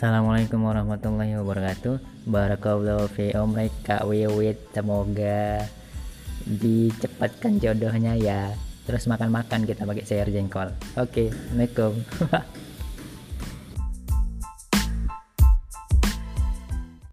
Assalamualaikum warahmatullahi wabarakatuh. Barakallahu fi umrik Kak Wiwit. Semoga dicepatkan jodohnya ya. Terus makan-makan kita pakai sayur jengkol. Oke, Assalamualaikum.